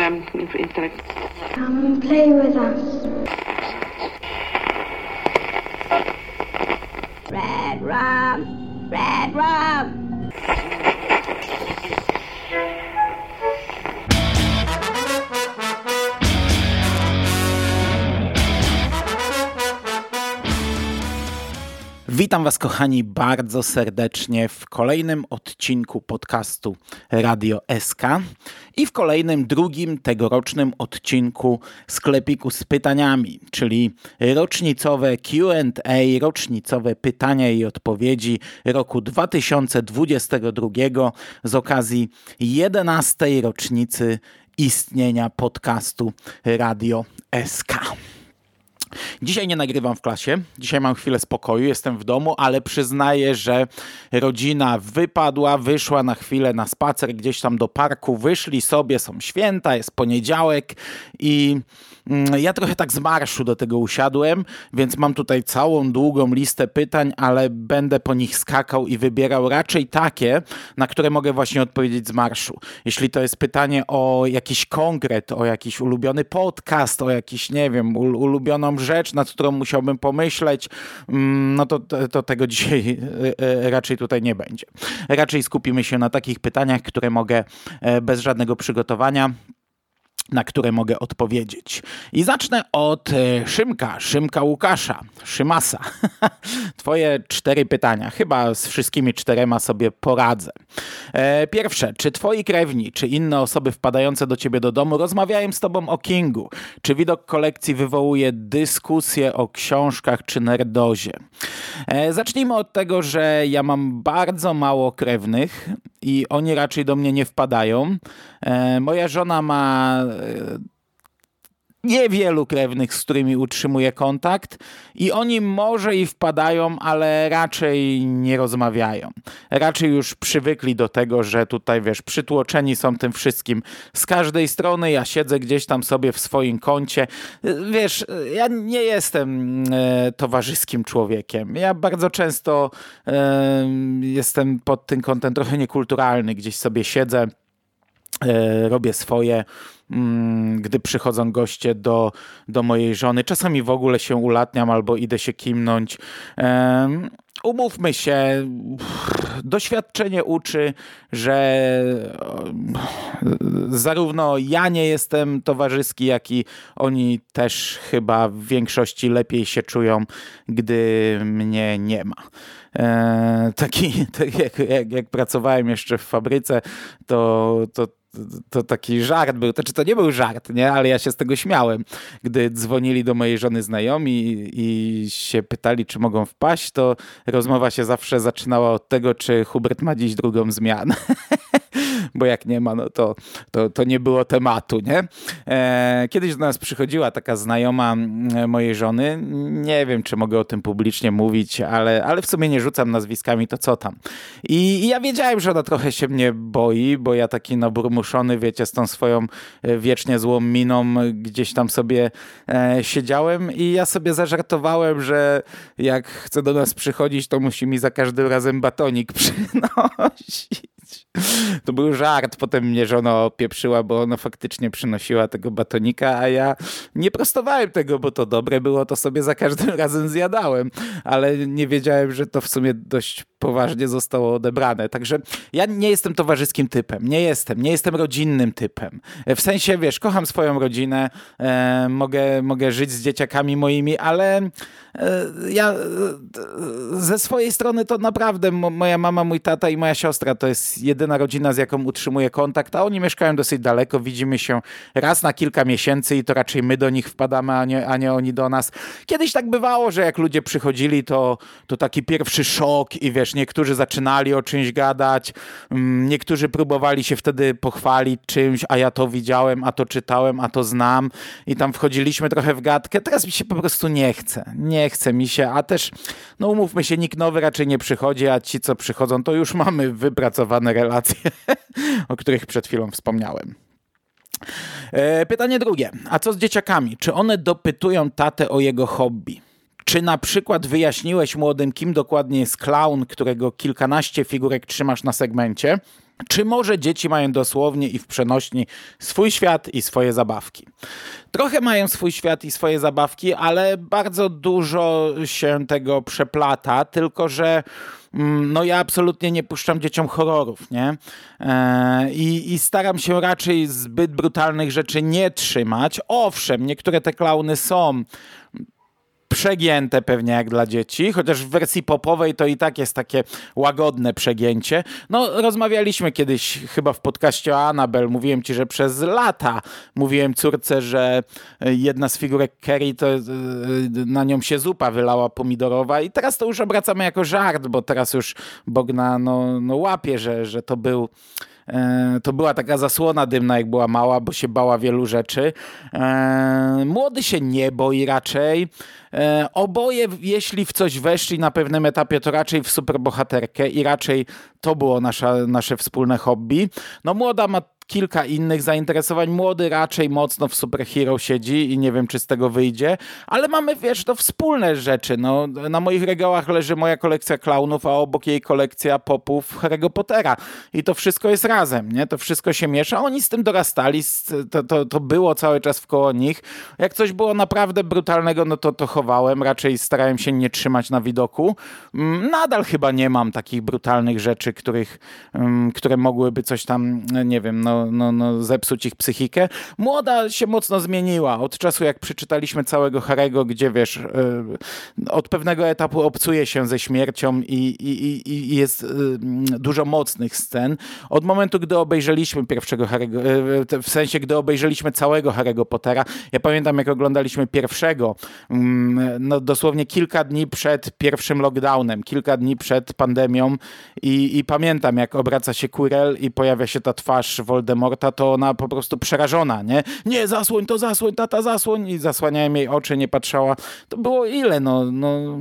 um, instead of Come and play with us. Red rum, red rum. Witam Was, kochani, bardzo serdecznie w kolejnym odcinku podcastu Radio SK i w kolejnym, drugim tegorocznym odcinku sklepiku z pytaniami, czyli rocznicowe QA, rocznicowe pytania i odpowiedzi roku 2022 z okazji 11. rocznicy istnienia podcastu Radio SK. Dzisiaj nie nagrywam w klasie, dzisiaj mam chwilę spokoju, jestem w domu, ale przyznaję, że rodzina wypadła, wyszła na chwilę na spacer gdzieś tam do parku, wyszli sobie, są święta, jest poniedziałek i ja trochę tak z marszu do tego usiadłem, więc mam tutaj całą długą listę pytań, ale będę po nich skakał i wybierał raczej takie, na które mogę właśnie odpowiedzieć z marszu. Jeśli to jest pytanie o jakiś konkret, o jakiś ulubiony podcast, o jakiś, nie wiem, ulubioną rzecz, nad którą musiałbym pomyśleć, mm, no to, to tego dzisiaj e, e, raczej tutaj nie będzie. Raczej skupimy się na takich pytaniach, które mogę e, bez żadnego przygotowania na które mogę odpowiedzieć. I zacznę od e, Szymka, Szymka Łukasza, Szymasa. Twoje cztery pytania. Chyba z wszystkimi czterema sobie poradzę. E, pierwsze, czy twoi krewni, czy inne osoby wpadające do ciebie do domu rozmawiają z tobą o Kingu? Czy widok kolekcji wywołuje dyskusję o książkach czy nerdozie? E, zacznijmy od tego, że ja mam bardzo mało krewnych i oni raczej do mnie nie wpadają. Moja żona ma niewielu krewnych, z którymi utrzymuję kontakt i oni może i wpadają, ale raczej nie rozmawiają. Raczej już przywykli do tego, że tutaj, wiesz, przytłoczeni są tym wszystkim z każdej strony. Ja siedzę gdzieś tam sobie w swoim kącie. Wiesz, ja nie jestem e, towarzyskim człowiekiem. Ja bardzo często e, jestem pod tym kątem trochę niekulturalny. Gdzieś sobie siedzę, e, robię swoje gdy przychodzą goście do, do mojej żony. Czasami w ogóle się ulatniam albo idę się kimnąć. Umówmy się, doświadczenie uczy, że zarówno ja nie jestem towarzyski, jak i oni też chyba w większości lepiej się czują, gdy mnie nie ma. E, taki, tak jak, jak, jak, pracowałem jeszcze w fabryce, to, to to taki żart był, to czy to nie był żart, nie? Ale ja się z tego śmiałem. Gdy dzwonili do mojej żony znajomi i się pytali, czy mogą wpaść, to rozmowa się zawsze zaczynała od tego, czy Hubert ma dziś drugą zmianę. bo jak nie ma, no to, to, to nie było tematu, nie? E, kiedyś do nas przychodziła taka znajoma mojej żony, nie wiem, czy mogę o tym publicznie mówić, ale, ale w sumie nie rzucam nazwiskami, to co tam. I, i ja wiedziałem, że ona trochę się mnie boi, bo ja taki naburmuszony, wiecie, z tą swoją e, wiecznie złą miną gdzieś tam sobie e, siedziałem i ja sobie zażartowałem, że jak chce do nas przychodzić, to musi mi za każdym razem batonik przynosić. To był żart, potem mnie żona opieprzyła, bo ona faktycznie przynosiła tego batonika, a ja nie prostowałem tego, bo to dobre było, to sobie za każdym razem zjadałem, ale nie wiedziałem, że to w sumie dość poważnie zostało odebrane. Także ja nie jestem towarzyskim typem, nie jestem, nie jestem rodzinnym typem. W sensie, wiesz, kocham swoją rodzinę, e, mogę, mogę żyć z dzieciakami moimi, ale e, ja e, ze swojej strony to naprawdę moja mama, mój tata i moja siostra to jest jedyna rodzina, z jaką utrzymuję kontakt, a oni mieszkają dosyć daleko, widzimy się raz na kilka miesięcy i to raczej my do nich wpadamy, a nie, a nie oni do nas. Kiedyś tak bywało, że jak ludzie przychodzili, to, to taki pierwszy szok i wiesz, niektórzy zaczynali o czymś gadać, mm, niektórzy próbowali się wtedy pochwalić czymś, a ja to widziałem, a to czytałem, a to znam i tam wchodziliśmy trochę w gadkę. Teraz mi się po prostu nie chce. Nie chce mi się, a też, no umówmy się, nikt nowy raczej nie przychodzi, a ci, co przychodzą, to już mamy wypracowane relacje, o których przed chwilą wspomniałem. E, pytanie drugie. A co z dzieciakami? Czy one dopytują tatę o jego hobby? Czy na przykład wyjaśniłeś młodym, kim dokładnie jest clown, którego kilkanaście figurek trzymasz na segmencie? Czy może dzieci mają dosłownie i w przenośni swój świat i swoje zabawki? Trochę mają swój świat i swoje zabawki, ale bardzo dużo się tego przeplata, tylko że mm, no ja absolutnie nie puszczam dzieciom horrorów, nie? E, I, I, staram się raczej zbyt brutalnych rzeczy nie trzymać. Owszem, niektóre te klauny są przegięte pewnie jak dla dzieci, chociaż w wersji popowej to i tak jest takie łagodne przegięcie. No, rozmawialiśmy kiedyś chyba w podcaście o Annabel, mówiłem ci, że przez lata mówiłem córce, że jedna z figurek Kerry to e, na nią się zupa wylała pomidorowa i teraz to już obracamy jako żart, bo teraz już Bogna no, no łapie, że, że to był E, to była taka zasłona dymna, jak była mała, bo się bała wielu rzeczy. E, młody się nie boi raczej. E, oboje, jeśli w coś weszli na pewnym etapie, to raczej w superbohaterkę i raczej to było nasze wspólne hobby. No młoda ma kilka innych zainteresowań. Młody raczej mocno w superhero siedzi i nie wiem, czy z tego wyjdzie, ale mamy, wiesz, to wspólne rzeczy. No, na moich regałach leży moja kolekcja klaunów, a obok jej kolekcja popów Harry'ego Pottera. I to wszystko jest razem, nie? To wszystko się miesza. Oni z tym dorastali, to, to, to było cały czas w koło nich. Jak coś było naprawdę brutalnego, no to to chowałem. Raczej starałem się nie trzymać na widoku. Mm, nadal chyba nie mam takich brutalnych rzeczy, których, mm, które mogłyby coś tam, nie wiem, no no, no, zepsuć ich psychikę. Młoda się mocno zmieniła od czasu, jak przeczytaliśmy całego Harego, gdzie wiesz, yy, od pewnego etapu obcuje się ze śmiercią i, i, i jest yy, dużo mocnych scen. Od momentu, gdy obejrzeliśmy pierwszego Harego, yy, w sensie, gdy obejrzeliśmy całego Harego Pottera, ja pamiętam, jak oglądaliśmy pierwszego, mm, no dosłownie kilka dni przed pierwszym lockdownem, kilka dni przed pandemią i, i pamiętam, jak obraca się Quirrell i pojawia się ta twarz Voldemorta Voldemorta, to ona po prostu przerażona, nie? Nie, zasłoń to, zasłoń, tata, zasłoń i zasłaniałem jej oczy, nie patrzała. To było ile? No, no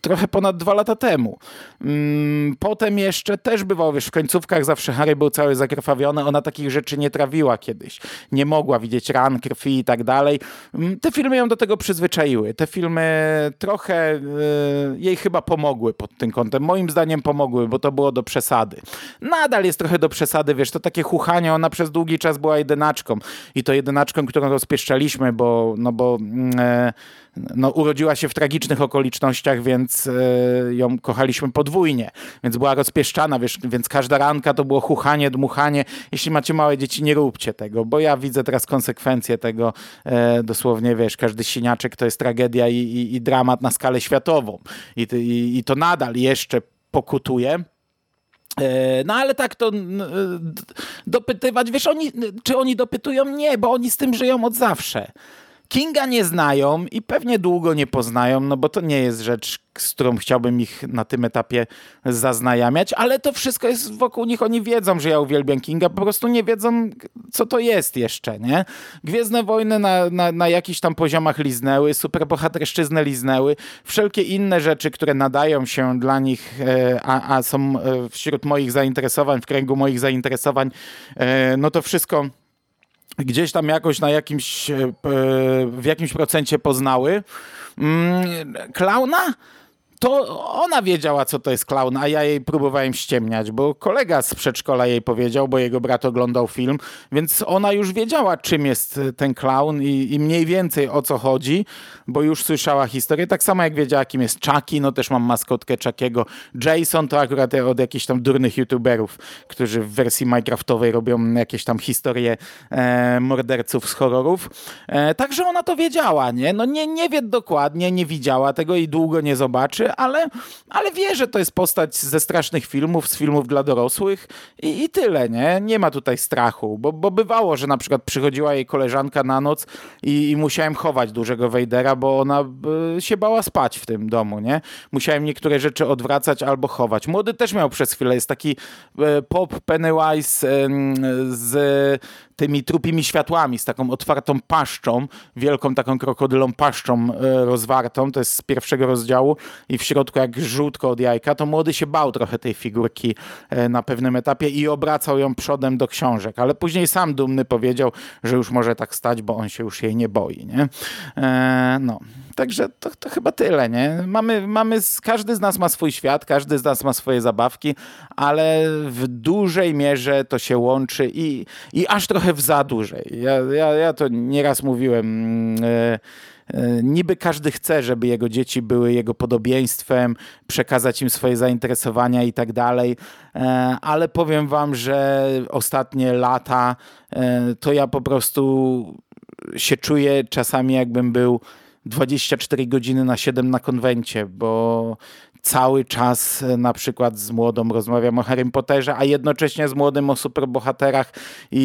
trochę ponad dwa lata temu. Mm, potem jeszcze też bywało, wiesz, w końcówkach zawsze Harry był cały zakrwawiony, ona takich rzeczy nie trawiła kiedyś. Nie mogła widzieć ran, krwi i tak dalej. Mm, te filmy ją do tego przyzwyczaiły. Te filmy trochę y, jej chyba pomogły pod tym kątem. Moim zdaniem pomogły, bo to było do przesady. Nadal jest trochę do przesady, wiesz, to takie takie chuchanie, ona przez długi czas była jedynaczką i to jedynaczką, którą rozpieszczaliśmy, bo, no bo mm, e, no, urodziła się w tragicznych okolicznościach, więc e, ją kochaliśmy podwójnie, więc była rozpieszczana, wiesz, więc każda ranka to było chuchanie, dmuchanie. Jeśli macie małe dzieci, nie róbcie tego, bo ja widzę teraz konsekwencje tego, e, dosłownie, wiesz, każdy siniaczek to jest tragedia i, i, i dramat na skalę światową i, i, i to nadal jeszcze pokutuje. E, no ale tak to e, dopytywać, wiesz, oni, czy oni dopytują? Nie, bo oni z tym żyją od zawsze. Kinga nie znają i pewnie długo nie poznają, no bo to nie jest rzecz, z którą chciałbym ich na tym etapie zaznajamiać, ale to wszystko jest wokół nich, oni wiedzą, że ja uwielbiam Kinga, po prostu nie wiedzą, co to jest jeszcze, nie? Gwiezdne Wojny na, na, na jakichś tam poziomach liznęły, superbohaterszczyznę liznęły, wszelkie inne rzeczy, które nadają się dla nich, e, a, a są e, wśród moich zainteresowań, w kręgu moich zainteresowań, no to wszystko gdzieś tam jakoś na jakimś, e, w jakimś procencie poznały. Mm, klauna? To ona wiedziała, co to jest klaun, a ja jej próbowałem ściemniać, bo kolega z przedszkola jej powiedział, bo jego brat oglądał film, więc ona już wiedziała, czym jest ten klaun i, i mniej więcej o co chodzi, bo już słyszała historię. Tak samo jak wiedziała, kim jest Chucky, no też mam maskotkę Chuckiego. Jason to akurat od jakichś tam durnych youtuberów, którzy w wersji minecraftowej robią jakieś tam historie e, morderców z horrorów. E, także ona to wiedziała, nie? No nie, nie wie dokładnie, nie widziała tego i długo nie zobaczy, ale, ale wie, że to jest postać ze strasznych filmów, z filmów dla dorosłych i, i tyle, nie? Nie ma tutaj strachu, bo, bo bywało, że na przykład przychodziła jej koleżanka na noc i, i musiałem chować dużego Wejdera, bo ona y, się bała spać w tym domu, nie? Musiałem niektóre rzeczy odwracać albo chować. Młody też miał przez chwilę, jest taki y, pop Pennywise z tymi trupimi światłami, z taką otwartą paszczą, wielką taką krokodylą paszczą e, rozwartą, to jest z pierwszego rozdziału i w środku jak żółtko od jajka, to młody się bał trochę tej figurki e, na pewnym etapie i obracał ją przodem do książek, ale później sam dumny powiedział, że już może tak stać, bo on się już jej nie boi, nie? E, no, także to, to chyba tyle, nie? Mamy, mamy, każdy z nas ma swój świat, każdy z nas ma swoje zabawki, ale w dużej mierze to się łączy i, i aż trochę w za dużej. Ja, ja, ja to nieraz mówiłem. Yy, Niby każdy chce, żeby jego dzieci były jego podobieństwem, przekazać im swoje zainteresowania i tak dalej, e, ale powiem wam, że ostatnie lata to ja po prostu się czuję czasami jakbym był 24 godziny na 7 na konwencie, bo cały czas e, na przykład z młodą rozmawiam o Harry Potterze, a jednocześnie z młodym o superbohaterach i,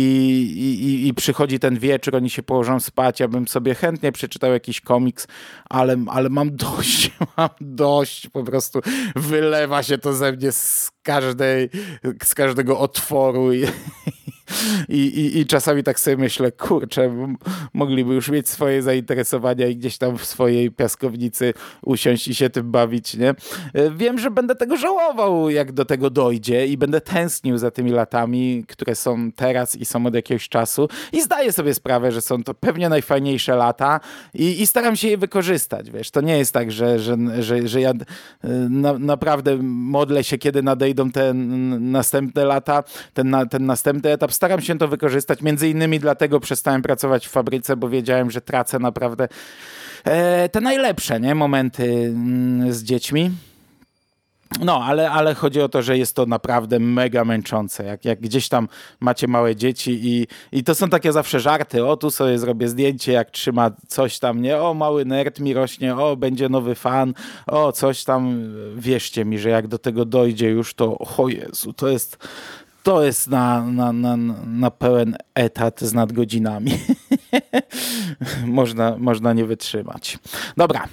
i, i przychodzi ten wieczór, oni się położą spać, ja bym sobie chętnie przeczytał jakiś komiks, ale, ale mam dość, mam dość, po prostu wylewa się to ze mnie z każdej, z każdego otworu i, i, i, I, czasami tak sobie myślę, kurczę, mogliby już mieć swoje zainteresowania i gdzieś tam w swojej piaskownicy usiąść i się tym bawić, nie? Wiem, że będę tego żałował, jak do tego dojdzie i będę tęsknił za tymi latami, które są teraz i są od jakiegoś czasu i zdaję sobie sprawę, że są to pewnie najfajniejsze lata i, i staram się je wykorzystać, wiesz, to nie jest tak, że, że, że, że ja e, na, naprawdę modlę się, kiedy nadejdą te następne lata, ten, ten następny etap staram się to wykorzystać. Między innymi dlatego przestałem pracować w fabryce, bo wiedziałem, że tracę naprawdę e, te najlepsze nie? momenty mm, z dziećmi. No, ale, ale chodzi o to, że jest to naprawdę mega męczące. Jak, jak gdzieś tam macie małe dzieci i, i to są takie zawsze żarty. O, tu sobie zrobię zdjęcie, jak trzyma coś tam, nie? O, mały nerd mi rośnie, o, będzie nowy fan, o, coś tam. Wierzcie mi, że jak do tego dojdzie już, to o Jezu, to jest to jest na, na, na, na pełen etat z nadgodzinami. można, można nie wytrzymać. Dobra,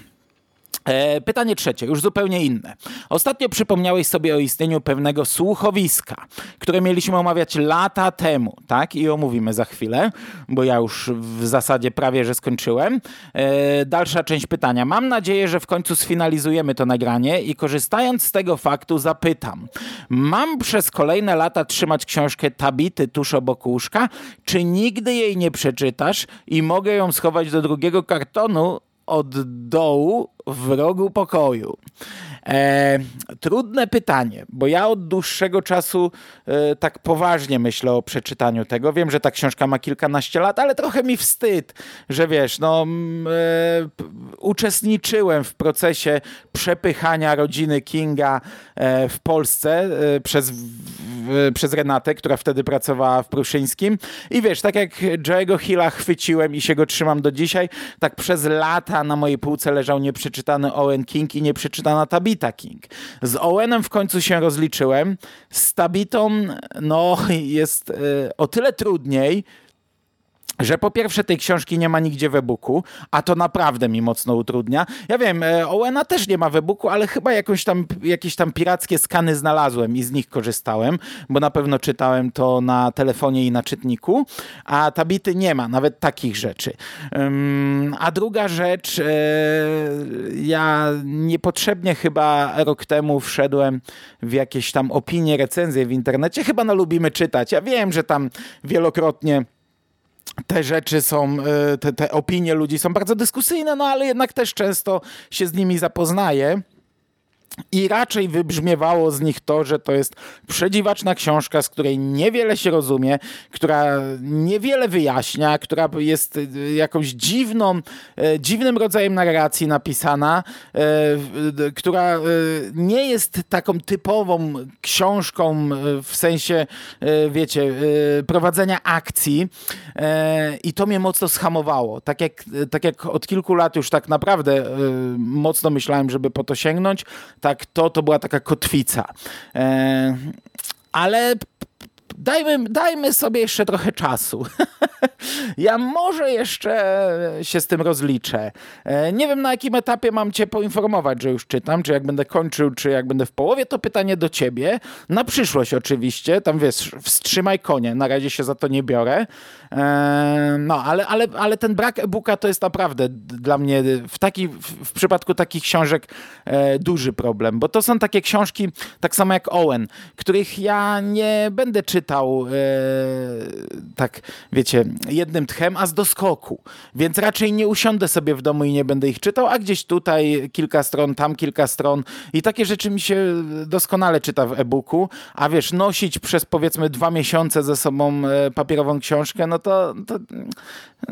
pytanie trzecie, już zupełnie inne. Ostatnio przypomniałeś sobie o istnieniu pewnego słuchowiska, które mieliśmy omawiać lata temu, tak? I omówimy za chwilę, bo ja już w zasadzie prawie, że skończyłem. E, dalsza część pytania. Mam nadzieję, że w końcu sfinalizujemy to nagranie i korzystając z tego faktu zapytam. Mam przez kolejne lata trzymać książkę Tabity tuż obok łóżka, czy nigdy jej nie przeczytasz i mogę ją schować do drugiego kartonu od dołu w rogu pokoju. E, trudne pytanie, bo ja od dłuższego czasu e, tak poważnie myślę o przeczytaniu tego. Wiem, że ta książka ma kilkanaście lat, ale trochę mi wstyd, że wiesz, no e, uczestniczyłem w procesie przepychania rodziny Kinga e, w Polsce e, przez, przez Renatę, która wtedy pracowała w Pruszyńskim i wiesz, tak jak Joe'ego Hilla chwyciłem i się go trzymam do dzisiaj, tak przez lata na mojej półce leżał nieprzeczytany Owen King i nieprzeczytana Tabita King. Z Owenem w końcu się rozliczyłem. Z Tabitą, no, jest y, o tyle trudniej, że po pierwsze tej książki nie ma nigdzie w e-booku, a to naprawdę mi mocno utrudnia. Ja wiem, e, Owena też nie ma w e-booku, ale chyba jakąś tam, jakieś tam pirackie skany znalazłem i z nich korzystałem, bo na pewno czytałem to na telefonie i na czytniku, a Tabity nie ma, nawet takich rzeczy. a druga rzecz, e, ja niepotrzebnie chyba rok temu wszedłem w jakieś tam opinie, recenzje w internecie, chyba na Lubimy Czytać. Ja wiem, że tam wielokrotnie te rzeczy są, e, te, te opinie ludzi są bardzo dyskusyjne, no ale jednak też często się z nimi zapoznaję. I raczej wybrzmiewało z nich to, że to jest przedziwaczna książka, z której niewiele się rozumie, która niewiele wyjaśnia, która jest e, jakąś dziwną, e, dziwnym rodzajem narracji napisana, e, która nie jest taką typową książką w sensie, wiecie, prowadzenia akcji. I to mnie mocno schamowało. Tak jak, tak jak od kilku lat już tak naprawdę mocno myślałem, żeby po to sięgnąć, tak to, to była taka kotwica. E, ale dajmy, dajmy sobie jeszcze trochę czasu. ja może jeszcze się z tym rozliczę. E, nie wiem na jakim etapie mam cię poinformować, że już czytam, czy jak będę kończył, czy jak będę w połowie, to pytanie do ciebie. Na przyszłość oczywiście, tam wiesz, wstrzymaj konie, na razie się za to nie biorę. E, no, ale, ale, ale ten brak e-booka to jest naprawdę dla mnie w, taki, w przypadku takich książek e, duży problem, bo to są takie książki, tak samo jak Owen, których ja nie będę czytał e, tak, wiecie, jednym tchem, a z doskoku. Więc raczej nie usiądę sobie w domu i nie będę ich czytał, a gdzieś tutaj kilka stron, tam kilka stron i takie rzeczy mi się doskonale czyta w e-booku, a wiesz, nosić przez powiedzmy dwa miesiące ze sobą e, papierową książkę, no to, to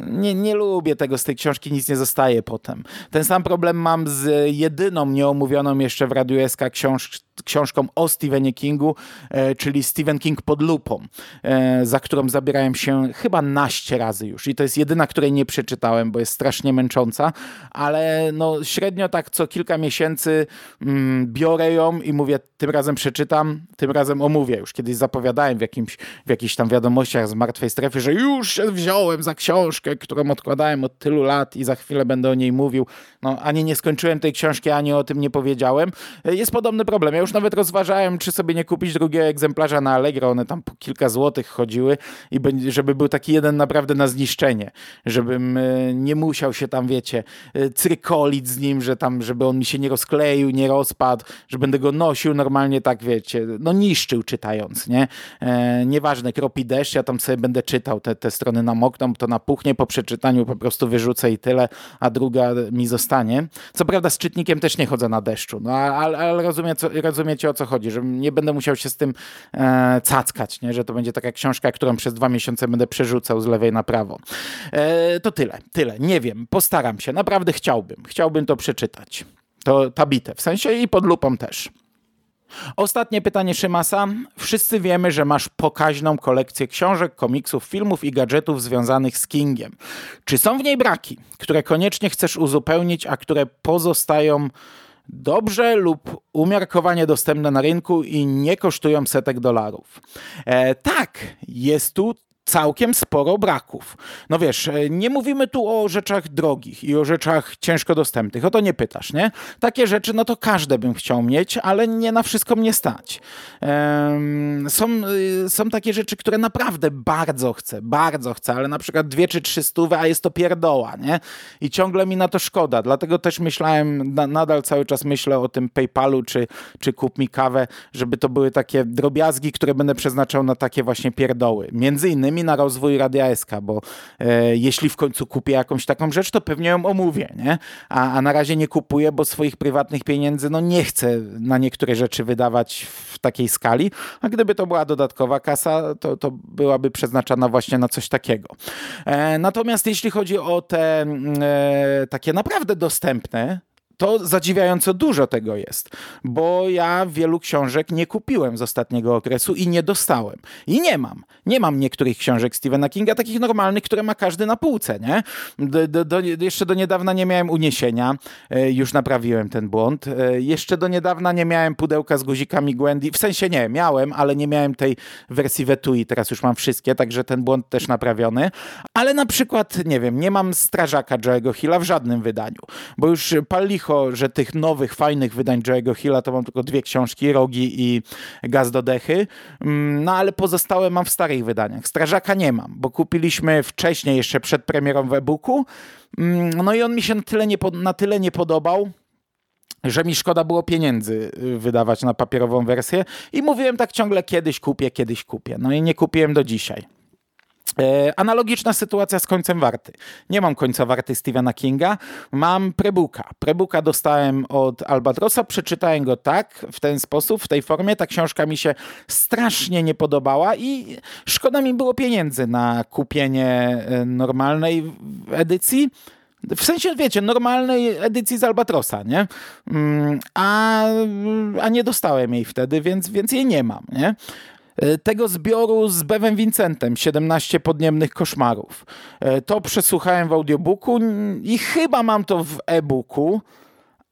nie, nie lubię tego, z tej książki nic nie zostaje potem. Ten sam problem mam z jedyną nieomówioną jeszcze w Radiu SK książ książką o Stephenie Kingu, e, czyli Stephen King pod lupą, e, za którą zabierałem się chyba naście razy już i to jest jedyna, której nie przeczytałem, bo jest strasznie męcząca, ale no średnio tak co kilka miesięcy mm, biorę ją i mówię, tym razem przeczytam, tym razem omówię. Już kiedyś zapowiadałem w, jakimś, w jakichś tam wiadomościach z martwej strefy, że już się wziąłem za książkę, którą odkładałem od tylu lat i za chwilę będę o niej mówił. No ani nie skończyłem tej książki, ani o tym nie powiedziałem. E, jest podobny problem. Ja już nawet rozważałem, czy sobie nie kupić drugiego egzemplarza na Allegro. One tam po kilka złotych chodziły i żeby był taki jeden naprawdę na zniszczenie. Żebym e, nie musiał się tam, wiecie, e, cyrkolić z nim, że tam, żeby on mi się nie rozkleił, nie rozpadł, że będę go nosił normalnie tak, wiecie, no niszczył czytając, nie? E, nieważne, kropi deszcz, ja tam sobie będę czytał, te, te strony namokną, to napuchnie po przeczytaniu, po prostu wyrzucę i tyle, a druga mi zostanie. Co prawda z czytnikiem też nie chodzę na deszczu, no ale, ale rozumiem, co, rozumiecie o co chodzi, że nie będę musiał się z tym e, cackać, nie? że to będzie taka książka, którą przez dwa miesiące będę przerzucał z lewej na prawo. E, to tyle, tyle. Nie wiem, postaram się, naprawdę chciałbym, chciałbym to przeczytać. To ta bitew, w sensie i pod lupą też. Ostatnie pytanie Szymasa. Wszyscy wiemy, że masz pokaźną kolekcję książek, komiksów, filmów i gadżetów związanych z Kingiem. Czy są w niej braki, które koniecznie chcesz uzupełnić, a które pozostają dobrze lub umiarkowanie dostępne na rynku i nie kosztują setek dolarów? E, tak, jest tu całkiem sporo braków. No wiesz, e, nie mówimy tu o rzeczach drogich i o rzeczach ciężko dostępnych, o to nie pytasz, nie? Takie rzeczy, no to każde bym chciał mieć, ale nie na wszystko mnie stać. są, y, są takie rzeczy, które naprawdę bardzo chcę, bardzo chcę, ale na przykład dwie czy trzy stówy, a jest to pierdoła, nie? I ciągle mi na to szkoda, dlatego też myślałem, na, nadal cały czas myślę o tym PayPalu, czy, czy kup mi kawę, żeby to były takie drobiazgi, które będę przeznaczał na takie właśnie pierdoły. Między innymi na rozwój Radia SK, bo e, jeśli w końcu kupię jakąś taką rzecz, to pewnie ją omówię, nie? A, a na razie nie kupuję, bo swoich prywatnych pieniędzy no nie chcę na niektóre rzeczy wydawać w takiej skali, a gdyby to była dodatkowa kasa, to, to byłaby przeznaczona właśnie na coś takiego. E, natomiast jeśli chodzi o te mm, e, takie naprawdę dostępne to zadziwiająco dużo tego jest, bo ja wielu książek nie kupiłem z ostatniego okresu i nie dostałem. I nie mam. Nie mam niektórych książek Stephena Kinga, takich normalnych, które ma każdy na półce, nie? Do, do, do, jeszcze do niedawna nie miałem uniesienia, e, już naprawiłem ten błąd. E, jeszcze do niedawna nie miałem pudełka z guzikami Gwendy, w sensie nie, miałem, ale nie miałem tej wersji Wetui, teraz już mam wszystkie, także ten błąd też naprawiony. Ale na przykład, nie wiem, nie mam Strażaka Joe'ego Hilla w żadnym wydaniu, bo już Pallicho że tych nowych, fajnych wydań Joe'ego Hilla to mam tylko dwie książki, Rogi i Gaz do Dechy, mm, no ale pozostałe mam w starych wydaniach. Strażaka nie mam, bo kupiliśmy wcześniej, jeszcze przed premierą w e-booku, mm, no i on mi się na tyle nie, na tyle nie podobał, że mi szkoda było pieniędzy y, wydawać na papierową wersję i mówiłem tak ciągle kiedyś kupię, kiedyś kupię. No i nie kupiłem do dzisiaj. E, analogiczna sytuacja z końcem warty. Nie mam końca warty Stephena Kinga, mam prebuka. Prebuka dostałem od Albatrosa, przeczytałem go tak, w ten sposób, w tej formie. Ta książka mi się strasznie nie podobała i szkoda mi było pieniędzy na kupienie e, normalnej edycji. W sensie, wiecie, normalnej edycji z Albatrosa, nie? Mm, a, a nie dostałem jej wtedy, więc, więc jej nie mam, nie? E, tego zbioru z Bevem Vincentem 17 podniemnych koszmarów. E, to przesłuchałem w audiobooku i chyba mam to w e-booku,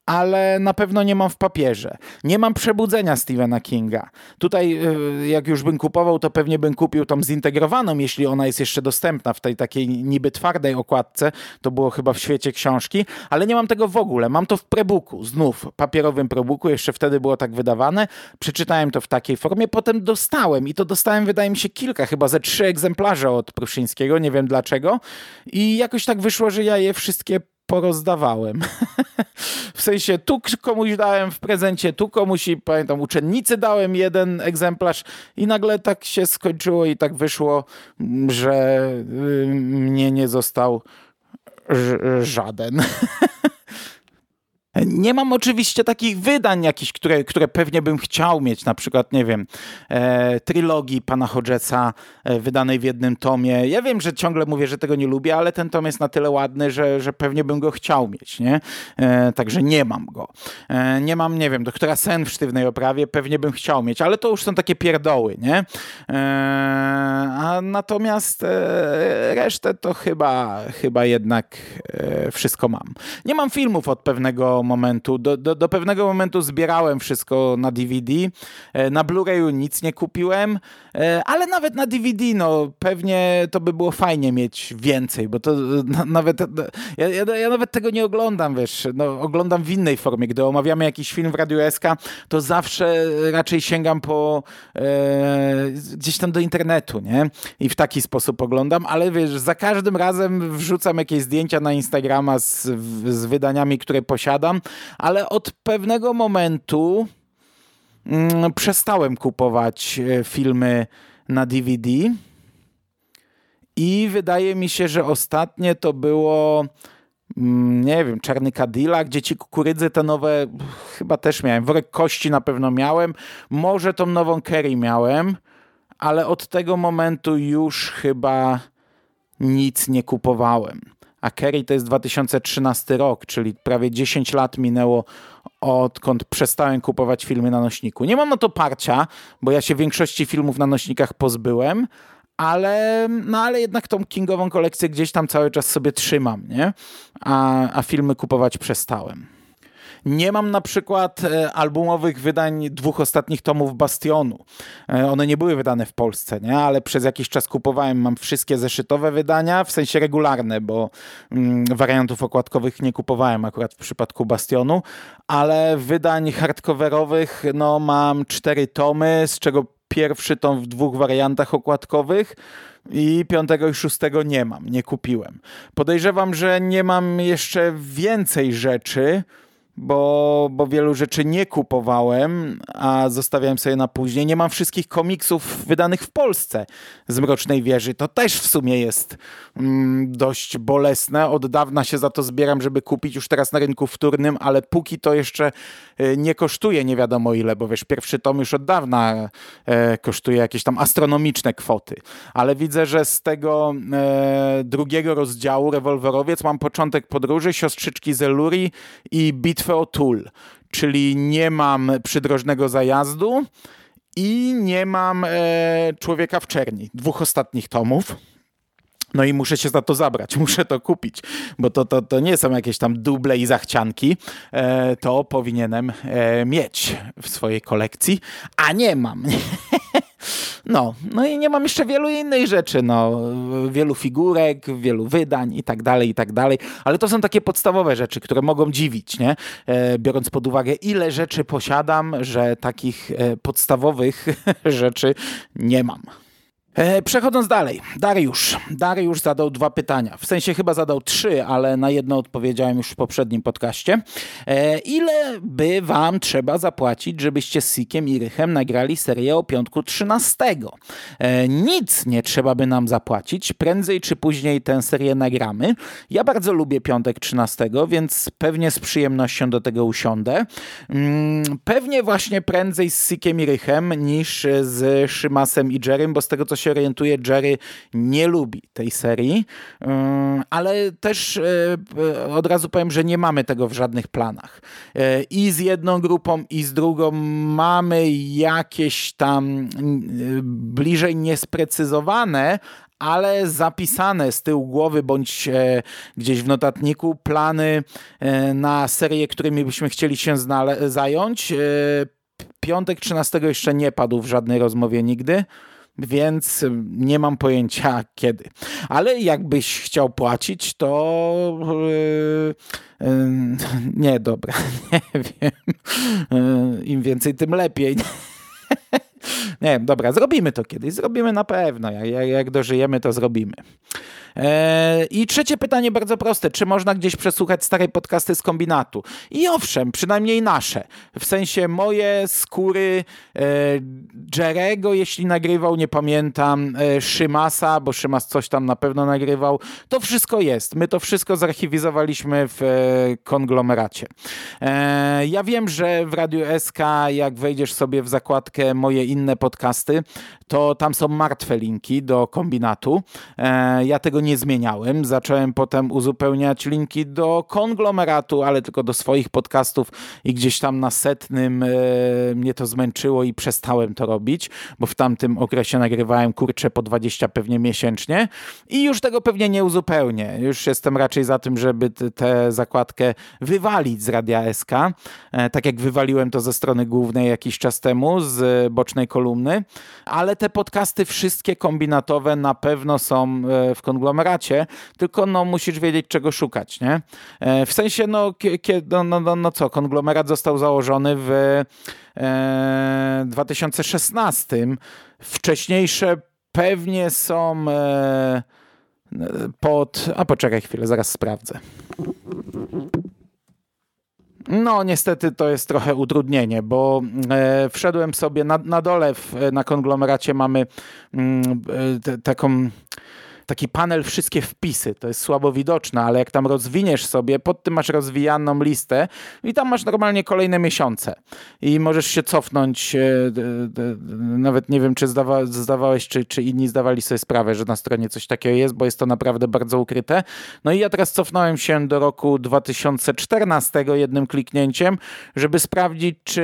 ale na pewno nie mam w papierze. Nie mam przebudzenia Stephena Kinga. Tutaj, y, jak już bym kupował, to pewnie bym kupił tą zintegrowaną, jeśli ona jest jeszcze dostępna w tej takiej niby twardej okładce. To było chyba w świecie książki, ale nie mam tego w ogóle. Mam to w prebooku, znów papierowym prebooku, jeszcze wtedy było tak wydawane. Przeczytałem to w takiej formie, potem dostałem i to dostałem, wydaje mi się, kilka, chyba ze trzy egzemplarze od Pruszyńskiego, nie wiem dlaczego. I jakoś tak wyszło, że ja je wszystkie porozdawałem. w sensie tu komuś dałem w prezencie, tu komuś i pamiętam uczennicy dałem jeden egzemplarz i nagle tak się skończyło i tak wyszło, że y, mnie nie został żaden. Nie mam oczywiście takich wydań jakichś, które, które pewnie bym chciał mieć, na przykład, nie wiem, e, trylogii pana Hodgesa e, wydanej w jednym tomie. Ja wiem, że ciągle mówię, że tego nie lubię, ale ten tom jest na tyle ładny, że, że pewnie bym go chciał mieć, nie? E, także nie mam go. E, nie mam, nie wiem, doktora Sen w sztywnej oprawie, pewnie bym chciał mieć, ale to już są takie pierdoły, nie? E, a natomiast e, resztę to chyba, chyba jednak wszystko mam. Nie mam filmów od pewnego momentu. Do, do, do pewnego momentu zbierałem wszystko na DVD. E, na Blu-rayu nic nie kupiłem, e, ale nawet na DVD, no pewnie to by było fajnie mieć więcej, bo to na, nawet, ja, ja, ja, nawet tego nie oglądam, wiesz, no, oglądam w innej formie. Gdy omawiamy jakiś film w Radiu SK, to zawsze raczej sięgam po e, gdzieś tam do internetu, nie? I w taki sposób oglądam, ale wiesz, za każdym razem wrzucam jakieś zdjęcia na Instagrama z, z wydaniami, które posiadam ale od pewnego momentu mm, przestałem kupować e, filmy na DVD. I wydaje mi się, że ostatnie to było mm, nie wiem, Czarny Cadillac, Dzieci Kukurydzy, te nowe chyba też miałem. Worek Kości na pewno miałem. Może tą nową Kerry miałem, ale od tego momentu już chyba nic nie kupowałem a Kerry to jest 2013 rok, czyli prawie 10 lat minęło odkąd przestałem kupować filmy na nośniku. Nie mam na to parcia, bo ja się większości filmów na nośnikach pozbyłem, ale, no ale jednak tą kingową kolekcję gdzieś tam cały czas sobie trzymam, nie? A, a filmy kupować przestałem. Nie mam na przykład e, albumowych wydań dwóch ostatnich tomów Bastionu. E, one nie były wydane w Polsce, nie? ale przez jakiś czas kupowałem. Mam wszystkie zeszytowe wydania, w sensie regularne, bo mm, wariantów okładkowych nie kupowałem akurat w przypadku Bastionu, ale wydań hardcoverowych no, mam cztery tomy, z czego pierwszy tom w dwóch wariantach okładkowych i piątego i szóstego nie mam, nie kupiłem. Podejrzewam, że nie mam jeszcze więcej rzeczy, bo, bo wielu rzeczy nie kupowałem, a zostawiałem sobie na później. Nie mam wszystkich komiksów wydanych w Polsce z Mrocznej Wieży. To też w sumie jest mm, dość bolesne. Od dawna się za to zbieram, żeby kupić już teraz na rynku wtórnym, ale póki to jeszcze y, nie kosztuje nie wiadomo ile, bo wiesz, pierwszy tom już od dawna e, kosztuje jakieś tam astronomiczne kwoty. Ale widzę, że z tego e, drugiego rozdziału Rewolwerowiec mam początek podróży, siostrzyczki z Eluri i bitwy o Tul, czyli nie mam przydrożnego zajazdu i nie mam e, Człowieka w Czerni, dwóch ostatnich tomów. No i muszę się za to zabrać, muszę to kupić, bo to, to, to nie są jakieś tam duble i zachcianki. E, to powinienem e, mieć w swojej kolekcji, a nie mam. No, no i nie mam jeszcze wielu innych rzeczy, no, wielu figurek, wielu wydań i tak dalej, i tak dalej, ale to są takie podstawowe rzeczy, które mogą dziwić, nie? E, biorąc pod uwagę, ile rzeczy posiadam, że takich e, podstawowych rzeczy nie mam. E, przechodząc dalej, Dariusz. Dariusz zadał dwa pytania. W sensie chyba zadał trzy, ale na jedno odpowiedziałem już w poprzednim podcaście. E, ile by wam trzeba zapłacić, żebyście z Sikiem i Rychem nagrali serię o piątku 13? E, nic nie trzeba by nam zapłacić. Prędzej czy później tę serię nagramy. Ja bardzo lubię piątek 13, więc pewnie z przyjemnością do tego usiądę. Mm, pewnie właśnie prędzej z Sikiem i Rychem niż z Szymasem i Jerem, bo z tego co się się orientuję, Jerry nie lubi tej serii, ale też e, od razu powiem, że nie mamy tego w żadnych planach. E, I z jedną grupą, i z drugą mamy jakieś tam bliżej niesprecyzowane, ale zapisane z tyłu głowy bądź e, gdzieś w notatniku plany e, na serię, którymi byśmy chcieli się zająć. E, piątek 13 jeszcze nie padł w żadnej rozmowie nigdy więc nie mam pojęcia kiedy. Ale jakbyś chciał płacić, to yy, yy, nie, dobra, nie wiem. Yy, Im więcej, tym lepiej. nie, dobra, zrobimy to kiedyś, zrobimy na pewno. Jak, jak dożyjemy, to zrobimy. E, I trzecie pytanie bardzo proste. Czy można gdzieś przesłuchać stare podcasty z kombinatu? I owszem, przynajmniej nasze. W sensie moje, skóry, e, Jerego, jeśli nagrywał, nie pamiętam, e, Szymasa, bo Szymas coś tam na pewno nagrywał. To wszystko jest. My to wszystko zarchiwizowaliśmy w konglomeracie. Ja wiem, że w Radiu SK, jak wejdziesz sobie w zakładkę moje inne podcasty, to tam są martwe linki do kombinatu. Ja tego nie zmieniałem. Zacząłem potem uzupełniać linki do konglomeratu, ale tylko do swoich podcastów i gdzieś tam na setnym e, mnie to zmęczyło i przestałem to robić, bo w tamtym okresie nagrywałem kurcze po 20 pewnie miesięcznie i już tego pewnie nie uzupełnię. Już jestem raczej za tym, żeby tę zakładkę wywalić z Radia SK, e, tak jak wywaliłem to ze strony głównej jakiś czas temu, z bocznej kolumny, ale te podcasty wszystkie kombinatowe na pewno są e, w konglomeracie konglomeracie, tylko no, musisz wiedzieć, czego szukać. Nie? E, w sensie, no, kiedy, no, no, no, no co, konglomerat został założony w e, 2016. Wcześniejsze pewnie są e, pod... A poczekaj chwilę, zaraz sprawdzę. No, niestety to jest trochę utrudnienie, bo e, wszedłem sobie na, na dole w, na konglomeracie mamy mm, e, taką taki panel wszystkie wpisy. To jest słabo widoczne, ale jak tam rozwiniesz sobie, pod tym masz rozwijaną listę i tam masz normalnie kolejne miesiące. I możesz się cofnąć, e, nawet nie wiem, czy zdawa, zdawałeś, czy, czy inni zdawali sobie sprawę, że na stronie coś takiego jest, bo jest to naprawdę bardzo ukryte. No i ja teraz cofnąłem się do roku 2014 jednym kliknięciem, żeby sprawdzić, czy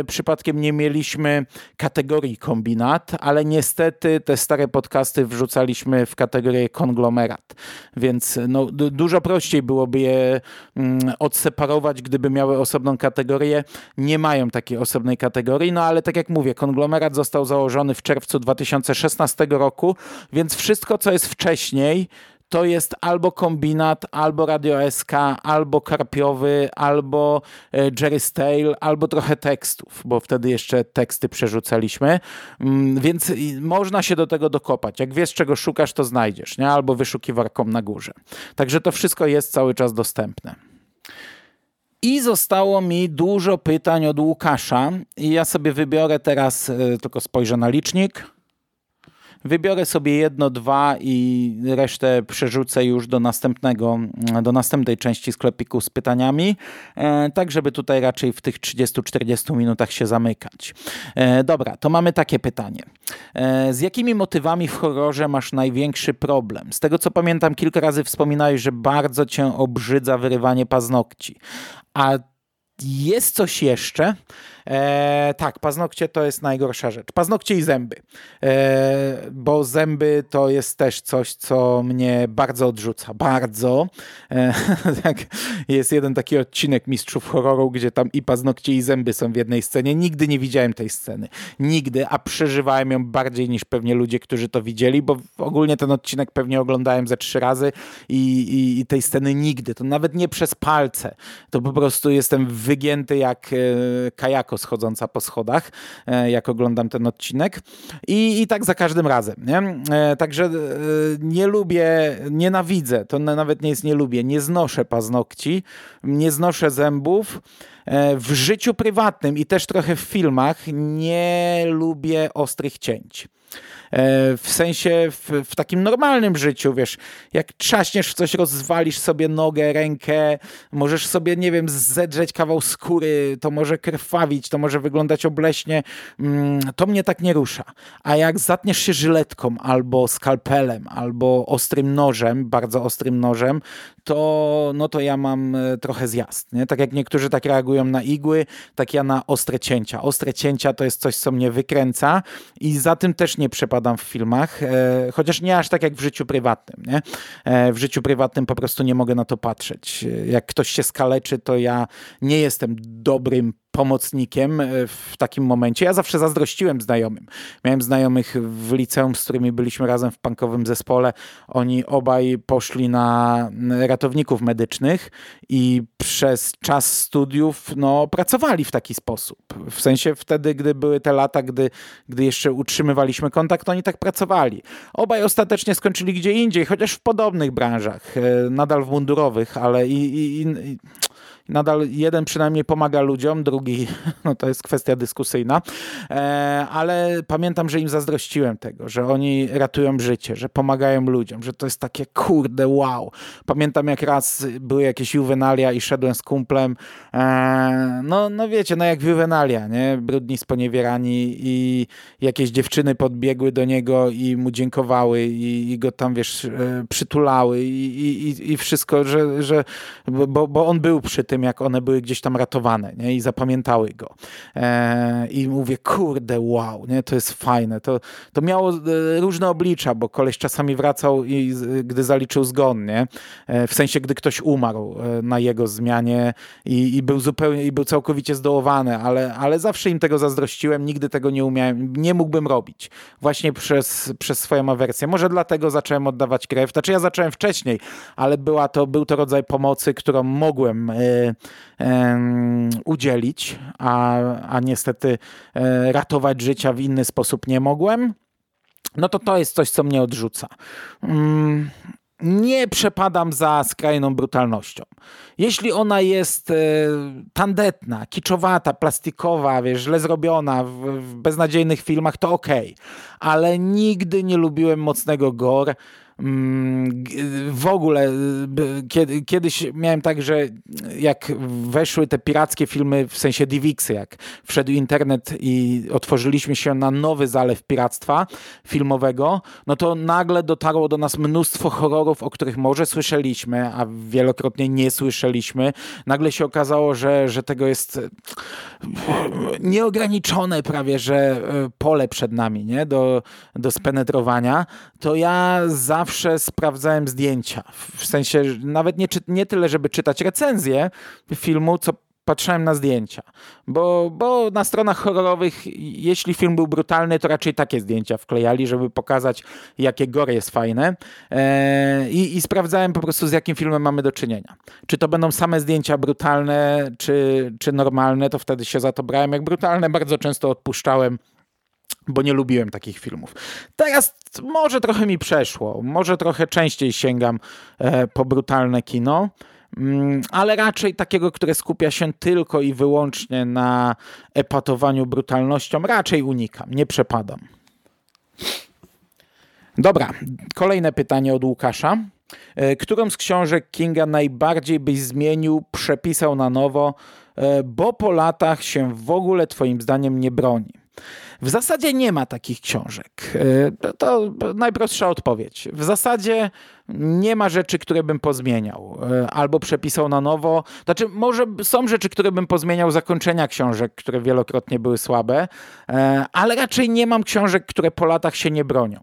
e, przypadkiem nie mieliśmy kategorii kombinat, ale niestety te stare podcasty wrzucaliśmy w kategorię konglomerat. Więc no, dużo prościej byłoby je mm, odseparować, gdyby miały osobną kategorię. Nie mają takiej osobnej kategorii, no ale tak jak mówię, konglomerat został założony w czerwcu 2016 roku, więc wszystko, co jest wcześniej, to jest albo kombinat, albo Radio SK, albo karpiowy, albo e, Jerry Stale, albo trochę tekstów, bo wtedy jeszcze teksty przerzucaliśmy, mm, więc można się do tego dokopać. Jak wiesz, czego szukasz, to znajdziesz, nie? albo wyszukiwarką na górze. Także to wszystko jest cały czas dostępne. I zostało mi dużo pytań od Łukasza i ja sobie wybiorę teraz, e, tylko spojrzę na licznik, Wybiorę sobie jedno, dwa i resztę przerzucę już do następnego, do następnej części sklepiku z pytaniami, e, tak żeby tutaj raczej w tych 30-40 minutach się zamykać. E, dobra, to mamy takie pytanie. E, z jakimi motywami w horrorze masz największy problem? Z tego co pamiętam, kilka razy wspominałeś, że bardzo cię obrzydza wyrywanie paznokci. A jest coś jeszcze? E, tak, paznokcie to jest najgorsza rzecz. Paznokcie i zęby. E, bo zęby to jest też coś, co mnie bardzo odrzuca. Bardzo. E, tak, jest jeden taki odcinek Mistrzów Horroru, gdzie tam i paznokcie i zęby są w jednej scenie. Nigdy nie widziałem tej sceny. Nigdy, a przeżywałem ją bardziej niż pewnie ludzie, którzy to widzieli, bo ogólnie ten odcinek pewnie oglądałem ze trzy razy i, i, i tej sceny nigdy. To nawet nie przez palce. To po prostu jestem wygięty jak e, kajako schodząca po schodach, e, jak oglądam ten odcinek. I, i tak za każdym razem. Nie? E, także e, nie lubię, nienawidzę, to nawet nie jest nie lubię, nie znoszę paznokci, nie znoszę zębów. W życiu prywatnym i też trochę w filmach nie lubię ostrych cięć. E, w sensie w, w, takim normalnym życiu, wiesz, jak trzaśniesz w coś, rozwalisz sobie nogę, rękę, możesz sobie, nie wiem, zedrzeć kawał skóry, to może krwawić, to może wyglądać obleśnie, mm, to mnie tak nie rusza. A jak zatniesz się żyletką albo skalpelem, albo ostrym nożem, bardzo ostrym nożem, to, no to ja mam e, trochę zjazd, nie? Tak jak niektórzy tak reagują reagują na igły, tak ja na ostre cięcia. Ostre cięcia to jest coś, co mnie wykręca i za tym też nie przepadam w filmach, e, chociaż nie aż tak jak w życiu prywatnym. Nie? E, w życiu prywatnym po prostu nie mogę na to patrzeć. Jak ktoś się skaleczy, to ja nie jestem dobrym pomocnikiem e, w takim momencie. Ja zawsze zazdrościłem znajomym. Miałem znajomych w liceum, z którymi byliśmy razem w punkowym zespole. Oni obaj poszli na ratowników medycznych i przez czas studiów no, pracowali w taki sposób. W sensie wtedy, gdy były te lata, gdy, gdy jeszcze utrzymywaliśmy kontakt, oni tak pracowali. Obaj ostatecznie skończyli gdzie indziej, chociaż w podobnych branżach, e, nadal w mundurowych, ale i, i, i nadal jeden przynajmniej pomaga ludziom, drugi, no to jest kwestia dyskusyjna, e, ale pamiętam, że im zazdrościłem tego, że oni ratują życie, że pomagają ludziom, że to jest takie kurde wow. Pamiętam jak raz były jakieś juwenalia i szedłem z kumplem, e, no, no wiecie, no jak juwenalia, nie? Brudni sponiewierani i jakieś dziewczyny podbiegły do niego i mu dziękowały i, i go tam, wiesz, e, przytulały i, i, i wszystko, że, że bo, bo on był przy tym tym, jak one były gdzieś tam ratowane nie? i zapamiętały go. E, I mówię, kurde, wow, nie? to jest fajne. To, to miało e, różne oblicza, bo koleś czasami wracał, i, gdy zaliczył zgon, nie? E, w sensie, gdy ktoś umarł na jego zmianie i, i, był zupełnie, i był całkowicie zdołowany, ale, ale zawsze im tego zazdrościłem, nigdy tego nie umiałem, nie mógłbym robić. Właśnie przez, przez swoją awersję. Może dlatego zacząłem oddawać krew. Znaczy ja zacząłem wcześniej, ale była to, był to rodzaj pomocy, którą mogłem udzielić, a, a niestety e, ratować życia w inny sposób nie mogłem, no to to jest coś, co mnie odrzuca. Mm, nie przepadam za skrajną brutalnością. Jeśli ona jest e, tandetna, kiczowata, plastikowa, wiesz, źle zrobiona w, w beznadziejnych filmach, to okej. Okay. Ale nigdy nie lubiłem mocnego gore w ogóle kiedy, kiedyś miałem tak, że jak weszły te pirackie filmy, w sensie DivXy, jak wszedł internet i otworzyliśmy się na nowy zalew piractwa filmowego, no to nagle dotarło do nas mnóstwo horrorów, o których może słyszeliśmy, a wielokrotnie nie słyszeliśmy. Nagle się okazało, że, że tego jest nieograniczone prawie, że pole przed nami, nie? Do, do spenetrowania, to ja zawsze zawsze sprawdzałem zdjęcia. W sensie nawet nie, nie tyle, żeby czytać recenzję filmu, co patrzyłem na zdjęcia. Bo, bo na stronach horrorowych, jeśli film był brutalny, to raczej takie zdjęcia wklejali, żeby pokazać, jakie gore jest fajne. Eee, i, I sprawdzałem po prostu, z jakim filmem mamy do czynienia. Czy to będą same zdjęcia brutalne, czy, czy normalne, to wtedy się za to brałem. Jak brutalne, bardzo często odpuszczałem bo nie lubiłem takich filmów. Teraz może trochę mi przeszło, może trochę częściej sięgam e, po brutalne kino, mm, ale raczej takiego, które skupia się tylko i wyłącznie na epatowaniu brutalnością, raczej unikam, nie przepadam. Dobra, kolejne pytanie od Łukasza. E, którą z książek Kinga najbardziej byś zmienił, przepisał na nowo, e, bo po latach się w ogóle Twoim zdaniem nie broni? W zasadzie nie ma takich książek. E, to najprostsza odpowiedź. W zasadzie nie ma rzeczy, które bym pozmieniał e, albo przepisał na nowo. Znaczy, może są rzeczy, które bym pozmieniał zakończenia książek, które wielokrotnie były słabe, e, ale raczej nie mam książek, które po latach się nie bronią.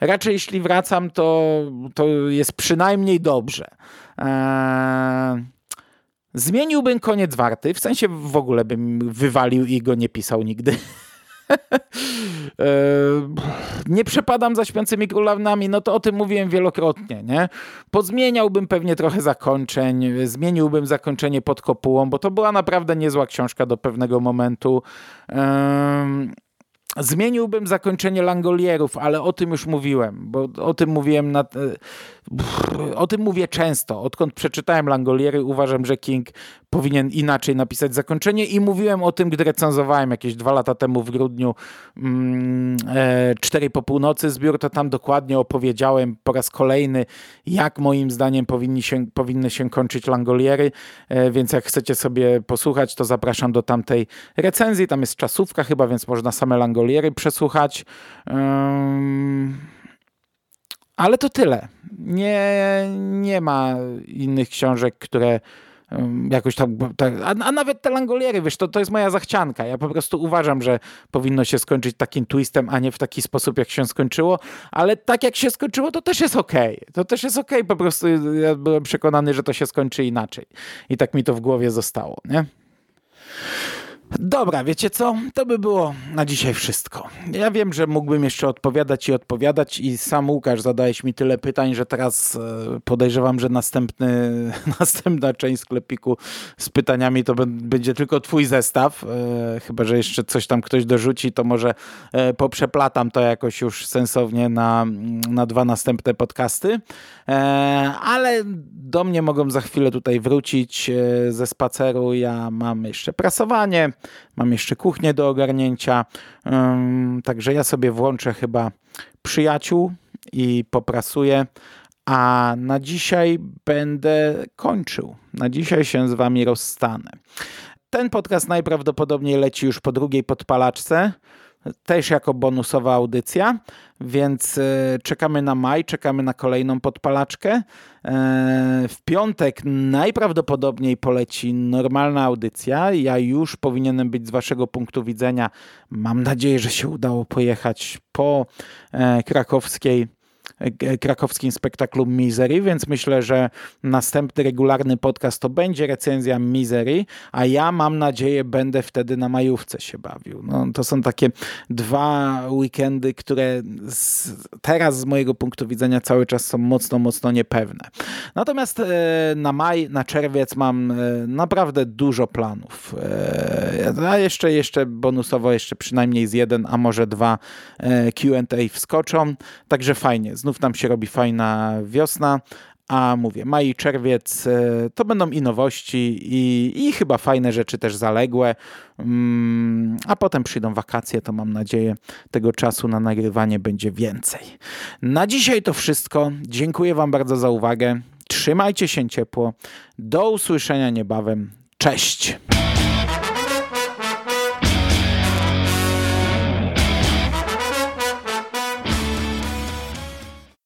Raczej jeśli wracam, to, to jest przynajmniej dobrze. Zmieniłbym koniec warty, w sensie w ogóle bym wywalił i go nie pisał nigdy. Nie przepadam za śpiącymi królowami, no to o tym mówiłem wielokrotnie, nie? Pozmieniałbym pewnie trochę zakończeń, zmieniłbym zakończenie pod kopułą, bo to była naprawdę niezła książka do pewnego momentu. Zmieniłbym zakończenie Langolierów, ale o tym już mówiłem, bo o tym mówiłem na, o tym mówię często. Odkąd przeczytałem Langoliery, uważam, że King powinien inaczej napisać zakończenie i mówiłem o tym, gdy recenzowałem jakieś dwa lata temu w grudniu mm, e, cztery po północy zbiór, to tam dokładnie opowiedziałem po raz kolejny, jak moim zdaniem powinni się, powinny się kończyć Langoliery, e, więc jak chcecie sobie posłuchać, to zapraszam do tamtej recenzji. Tam jest czasówka chyba, więc można same Langoliery przesłuchać. Ale to tyle. Nie, nie ma innych książek, które jakoś tam, tak, a, nawet te langoliery, wiesz, to, to jest moja zachcianka. Ja po prostu uważam, że powinno się skończyć takim twistem, a nie w taki sposób, jak się skończyło, ale tak jak się skończyło, to też jest okej. Okay. To też jest okej, okay. po prostu ja byłem przekonany, że to się skończy inaczej. I tak mi to w głowie zostało, nie? Dobra, wiecie co? To by było na dzisiaj wszystko. Ja wiem, że mógłbym jeszcze odpowiadać i odpowiadać i sam Łukasz zadałeś mi tyle pytań, że teraz e, podejrzewam, że następny, następna część sklepiku z pytaniami to będzie tylko twój zestaw. E, chyba, że jeszcze coś tam ktoś dorzuci, to może e, poprzeplatam to jakoś już sensownie na, na dwa następne podcasty. Ale do mnie mogą za chwilę tutaj wrócić ze spaceru. Ja mam jeszcze prasowanie, mam jeszcze kuchnię do ogarnięcia, także ja sobie włączę chyba przyjaciół i poprasuję. A na dzisiaj będę kończył. Na dzisiaj się z wami rozstanę. Ten podcast najprawdopodobniej leci już po drugiej podpalaczce też jako bonusowa audycja, więc e, czekamy na maj, czekamy na kolejną podpalaczkę. E, w piątek najprawdopodobniej poleci normalna audycja. Ja już powinienem być z waszego punktu widzenia. Mam nadzieję, że się udało pojechać po e, krakowskiej krakowskim spektaklu Misery, więc myślę, że następny regularny podcast to będzie recenzja Misery, a ja mam nadzieję będę wtedy na majówce się bawił. No, to są takie dwa weekendy, które z, teraz z mojego punktu widzenia cały czas są mocno, mocno niepewne. Natomiast e, na maj, na czerwiec mam e, naprawdę dużo planów. E, a jeszcze, jeszcze bonusowo jeszcze przynajmniej z jeden, a może dwa Q&A wskoczą, także fajnie znów nam się robi fajna wiosna, a mówię, maj i czerwiec e, to będą i nowości, i, i chyba fajne rzeczy też zaległe. Mm, a potem przyjdą wakacje, to mam nadzieję, tego czasu na nagrywanie będzie więcej. Na dzisiaj to wszystko. Dziękuję Wam bardzo za uwagę. Trzymajcie się ciepło. Do usłyszenia niebawem. Cześć!